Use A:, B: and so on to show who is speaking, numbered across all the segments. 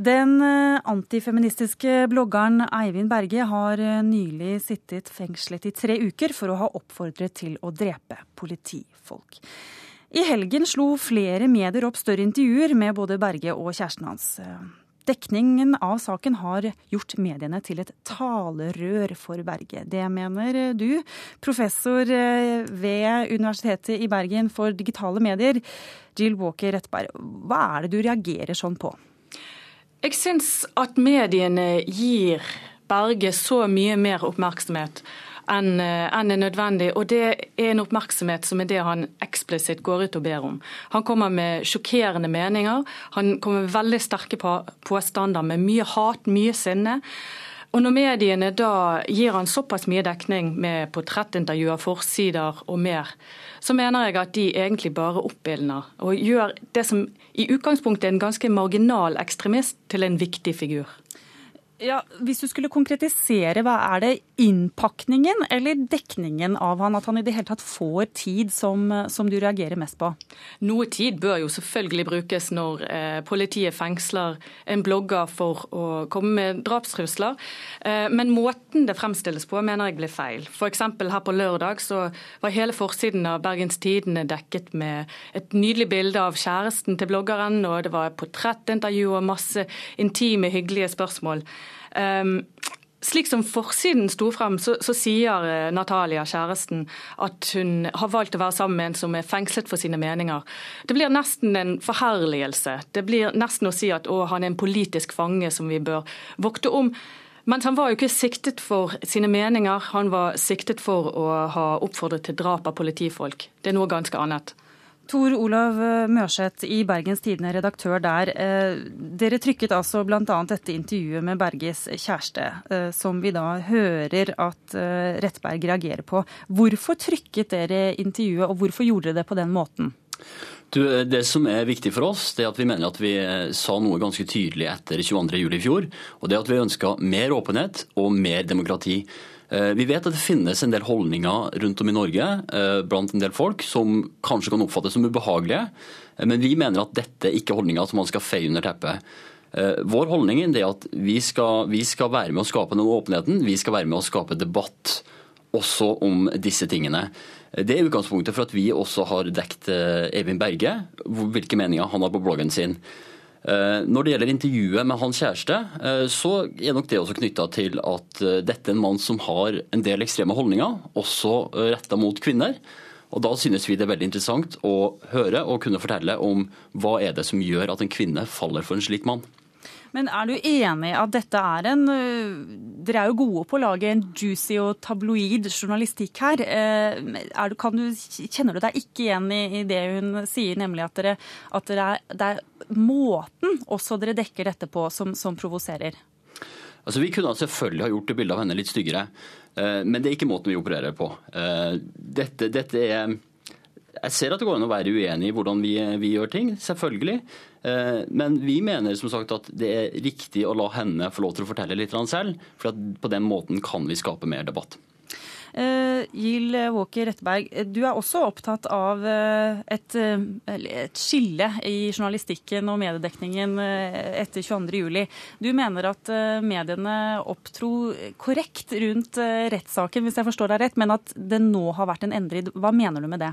A: Den eh, antifeministiske bloggeren Eivind Berge har eh, nylig sittet fengslet i tre uker for å ha oppfordret til å drepe politifolk. I helgen slo flere medier opp større intervjuer med både Berge og kjæresten hans. Dekningen av saken har gjort mediene til et talerør for Berge. Det mener du, professor eh, ved Universitetet i Bergen for digitale medier, Jill Walker Rettberg. Hva er det du reagerer sånn på?
B: Jeg syns at mediene gir Berge så mye mer oppmerksomhet enn eh, en er nødvendig. Og det er en oppmerksomhet som er det han eksplisitt går ut og ber om. Han kommer med sjokkerende meninger, han kommer med veldig sterke påstander med mye hat, mye sinne. Og når mediene da gir han såpass mye dekning med portrettintervjuer, forsider og mer, så mener jeg at de egentlig bare oppildner og gjør det som i utgangspunktet er en ganske marginal ekstremist, til en viktig figur.
A: Ja, Hvis du skulle konkretisere, hva er det innpakningen eller dekningen av han, at han i det hele tatt får tid som, som du reagerer mest på?
B: Noe tid bør jo selvfølgelig brukes når eh, politiet fengsler en blogger for å komme med drapstrusler. Eh, men måten det fremstilles på mener jeg blir feil. F.eks. her på lørdag så var hele forsiden av Bergens Tidende dekket med et nydelig bilde av kjæresten til bloggeren, og det var portrettintervju og masse intime, hyggelige spørsmål. Um, slik som forsiden sto frem, så, så, sier eh, Natalia, kjæresten, at hun har valgt å være sammen med en som er fengslet for sine meninger. Det blir nesten en forherligelse. Det blir nesten å si at å, han er en politisk fange som vi bør vokte om. Men han var jo ikke siktet for sine meninger, han var siktet for å ha oppfordret til drap av politifolk. Det er noe ganske annet.
A: Tor Olav Mørseth i Bergens Tidende, redaktør der. Eh, dere trykket altså bl.a. dette intervjuet med Berges kjæreste, eh, som vi da hører at eh, Rettberg reagerer på. Hvorfor trykket dere intervjuet, og hvorfor gjorde dere det på den måten?
C: Du, det som er viktig for oss, det er at vi mener at vi sa noe ganske tydelig etter 22.07. i fjor. Og det er at vi ønska mer åpenhet og mer demokrati. Eh, vi vet at det finnes en del holdninger rundt om i Norge eh, blant en del folk som kanskje kan oppfattes som ubehagelige, eh, men vi mener at dette ikke er holdninger som man skal feie under teppet. Vår holdning er at vi skal, vi skal være med å skape den åpenheten, vi skal være med å skape debatt også om disse tingene. Det er utgangspunktet for at vi også har dekt Eivind Berge, hvilke meninger han har på bloggen sin. Eh, når det gjelder intervjuet med hans kjæreste, eh, så er nok det også knytta til at eh, dette er en mann som har en del ekstreme holdninger, også retta mot kvinner. Og Da synes vi det er veldig interessant å høre og kunne fortelle om hva er det som gjør at en kvinne faller for en slik mann.
A: Men er du enig at dette er en Dere er jo gode på å lage en juicy og tabloid journalistikk her. Du, du, kjenner du deg ikke igjen i, det hun sier, nemlig at, dere, at dere er, det er måten også dere dekker dette på som, som provoserer?
C: Altså, vi kunne selvfølgelig ha gjort det bildet av henne litt styggere, eh, men det er ikke måten vi opererer på. Eh, dette, dette er jeg ser at det går an å være uenig i hvordan vi, vi, gjør ting, selvfølgelig. Eh, men vi mener som sagt at det er riktig å la henne få lov til å fortelle litt selv. For på den måten kan vi skape mer debatt.
A: Uh, Gild Walker Retteberg, du er også opptatt av uh, et, et, skille i journalistikken og mediedekningen etter 22.07. Du mener at mediene opptro korrekt rundt rettssaken, hvis jeg forstår deg rett, men at det nå har vært en endring. Hva mener du med det?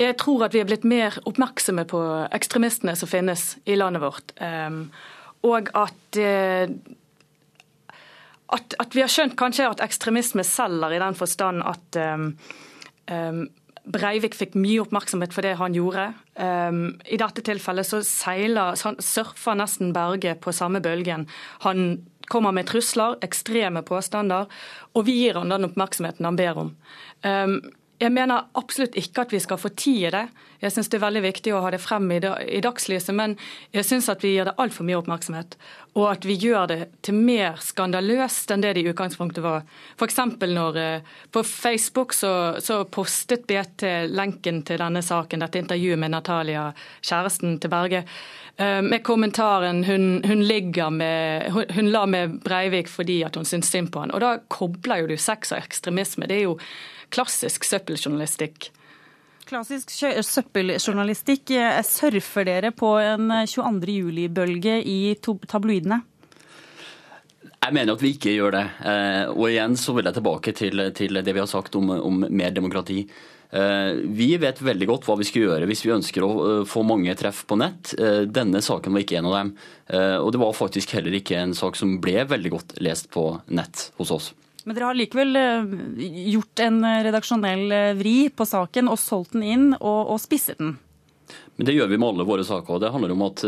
B: Jeg tror at vi er blitt mer oppmerksomme på ekstremistene som finnes i landet vårt. Og at at, at, vi har skjønt kanskje at ekstremisme selger i den forstand at um, um, Breivik fikk mye oppmerksomhet for det han gjorde. Um, I dette tilfellet så seiler, så surfer nesten Berge på samme bølgen. Han kommer med trusler, ekstreme påstander, og vi gir han den oppmerksomheten han ber om. Um, jeg mener absolutt ikke at vi skal fortie det. Jeg syns det er veldig viktig å ha det frem i, dagslyset, men jeg syns at vi gir det altfor mye oppmerksomhet. Og at vi gjør det til mer skandaløst enn det det i utgangspunktet var. F.eks. når eh, på Facebook så, så, postet BT lenken til denne saken, dette intervjuet med Natalia, kjæresten til Berge, eh, med kommentaren hun, hun ligger med hun, hun la med Breivik fordi at hun syns synd på han. Og da kobler jo du sex og ekstremisme. Det er jo klassisk søppeljournalistikk.
A: Klassisk søppeljournalistikk. Surfer dere på en 22. juli-bølge i tabloidene?
C: Jeg mener at vi ikke gjør det. Eh, og igjen så vil jeg tilbake til, til det vi har sagt om, om, mer demokrati. Eh, vi vet veldig godt hva vi skal gjøre hvis vi ønsker å eh, få mange treff på nett. Denne saken var ikke en av dem. Og det var faktisk heller ikke en sak som ble veldig godt lest på nett hos oss.
A: Men dere har likevel gjort en redaksjonell vri på saken og solgt den inn og, og spisset den?
C: Men det gjør vi med alle våre saker. og Det handler om at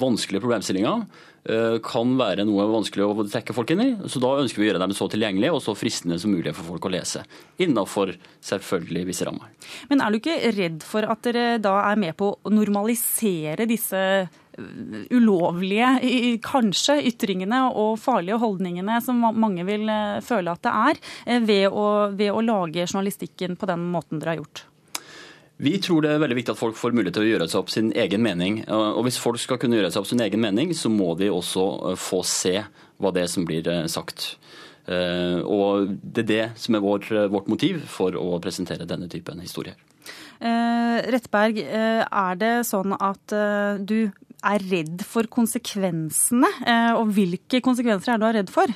C: vanskelige problemstillinger Eh, kan være noe vanskelig å trekke folk inn i. Så da ønsker vi å gjøre dem så tilgjengelige og så fristende som mulig for folk å lese. Innenfor selvfølgelig visse rammer.
A: Men er du ikke redd for at dere da er med på å normalisere disse eh, ulovlige, kanskje, ytringene og farlige holdningene som mange vil eh, føle at det er, ved å, ved å lage journalistikken på den måten dere har gjort?
C: Vi tror det er veldig viktig at folk får mulighet til å gjøre seg opp sin egen mening. Og Hvis folk skal kunne gjøre seg opp sin egen mening, så må de også eh, få se hva det er som blir eh, sagt. Eh, og Det er det som er vår, vårt motiv for å presentere denne typen historier.
A: Rettberg, er det sånn at du er redd for konsekvensene? Og hvilke konsekvenser er du redd for?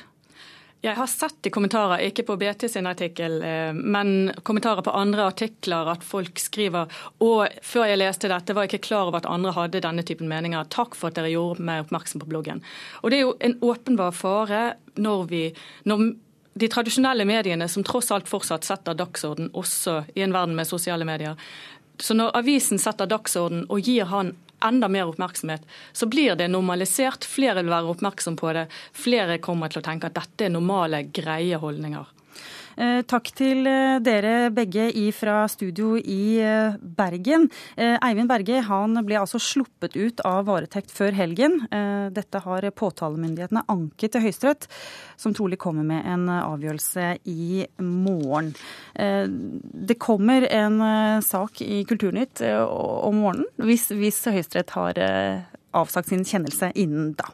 B: Jeg har sett i kommentarer, ikke på BT sin artikkel, eh, men kommentarer på andre artikler at folk skriver og før jeg leste dette, var jeg ikke klar over at andre hadde denne typen meninger. Takk for at dere gjorde meg oppmerksom på bloggen. Og Det er jo en åpenbar fare når vi når de tradisjonelle mediene, som tross alt fortsatt setter dagsorden også i en verden med sosiale medier. Så når avisen setter dagsorden og gir han enda mer oppmerksomhet, så blir det normalisert. Flere vil være oppmerksom på det. Flere kommer til å tenke at dette er normale, greie holdninger.
A: Eh, takk til eh, dere begge fra studio i eh, Bergen. Eivind Berge han ble altså sluppet ut av varetekt før helgen. Dette har påtalemyndighetene anket til Høyesterett, som trolig kommer med en avgjørelse i morgen. Det kommer en sak i Kulturnytt om morgenen hvis, hvis Høyesterett har avsagt sin kjennelse innen da.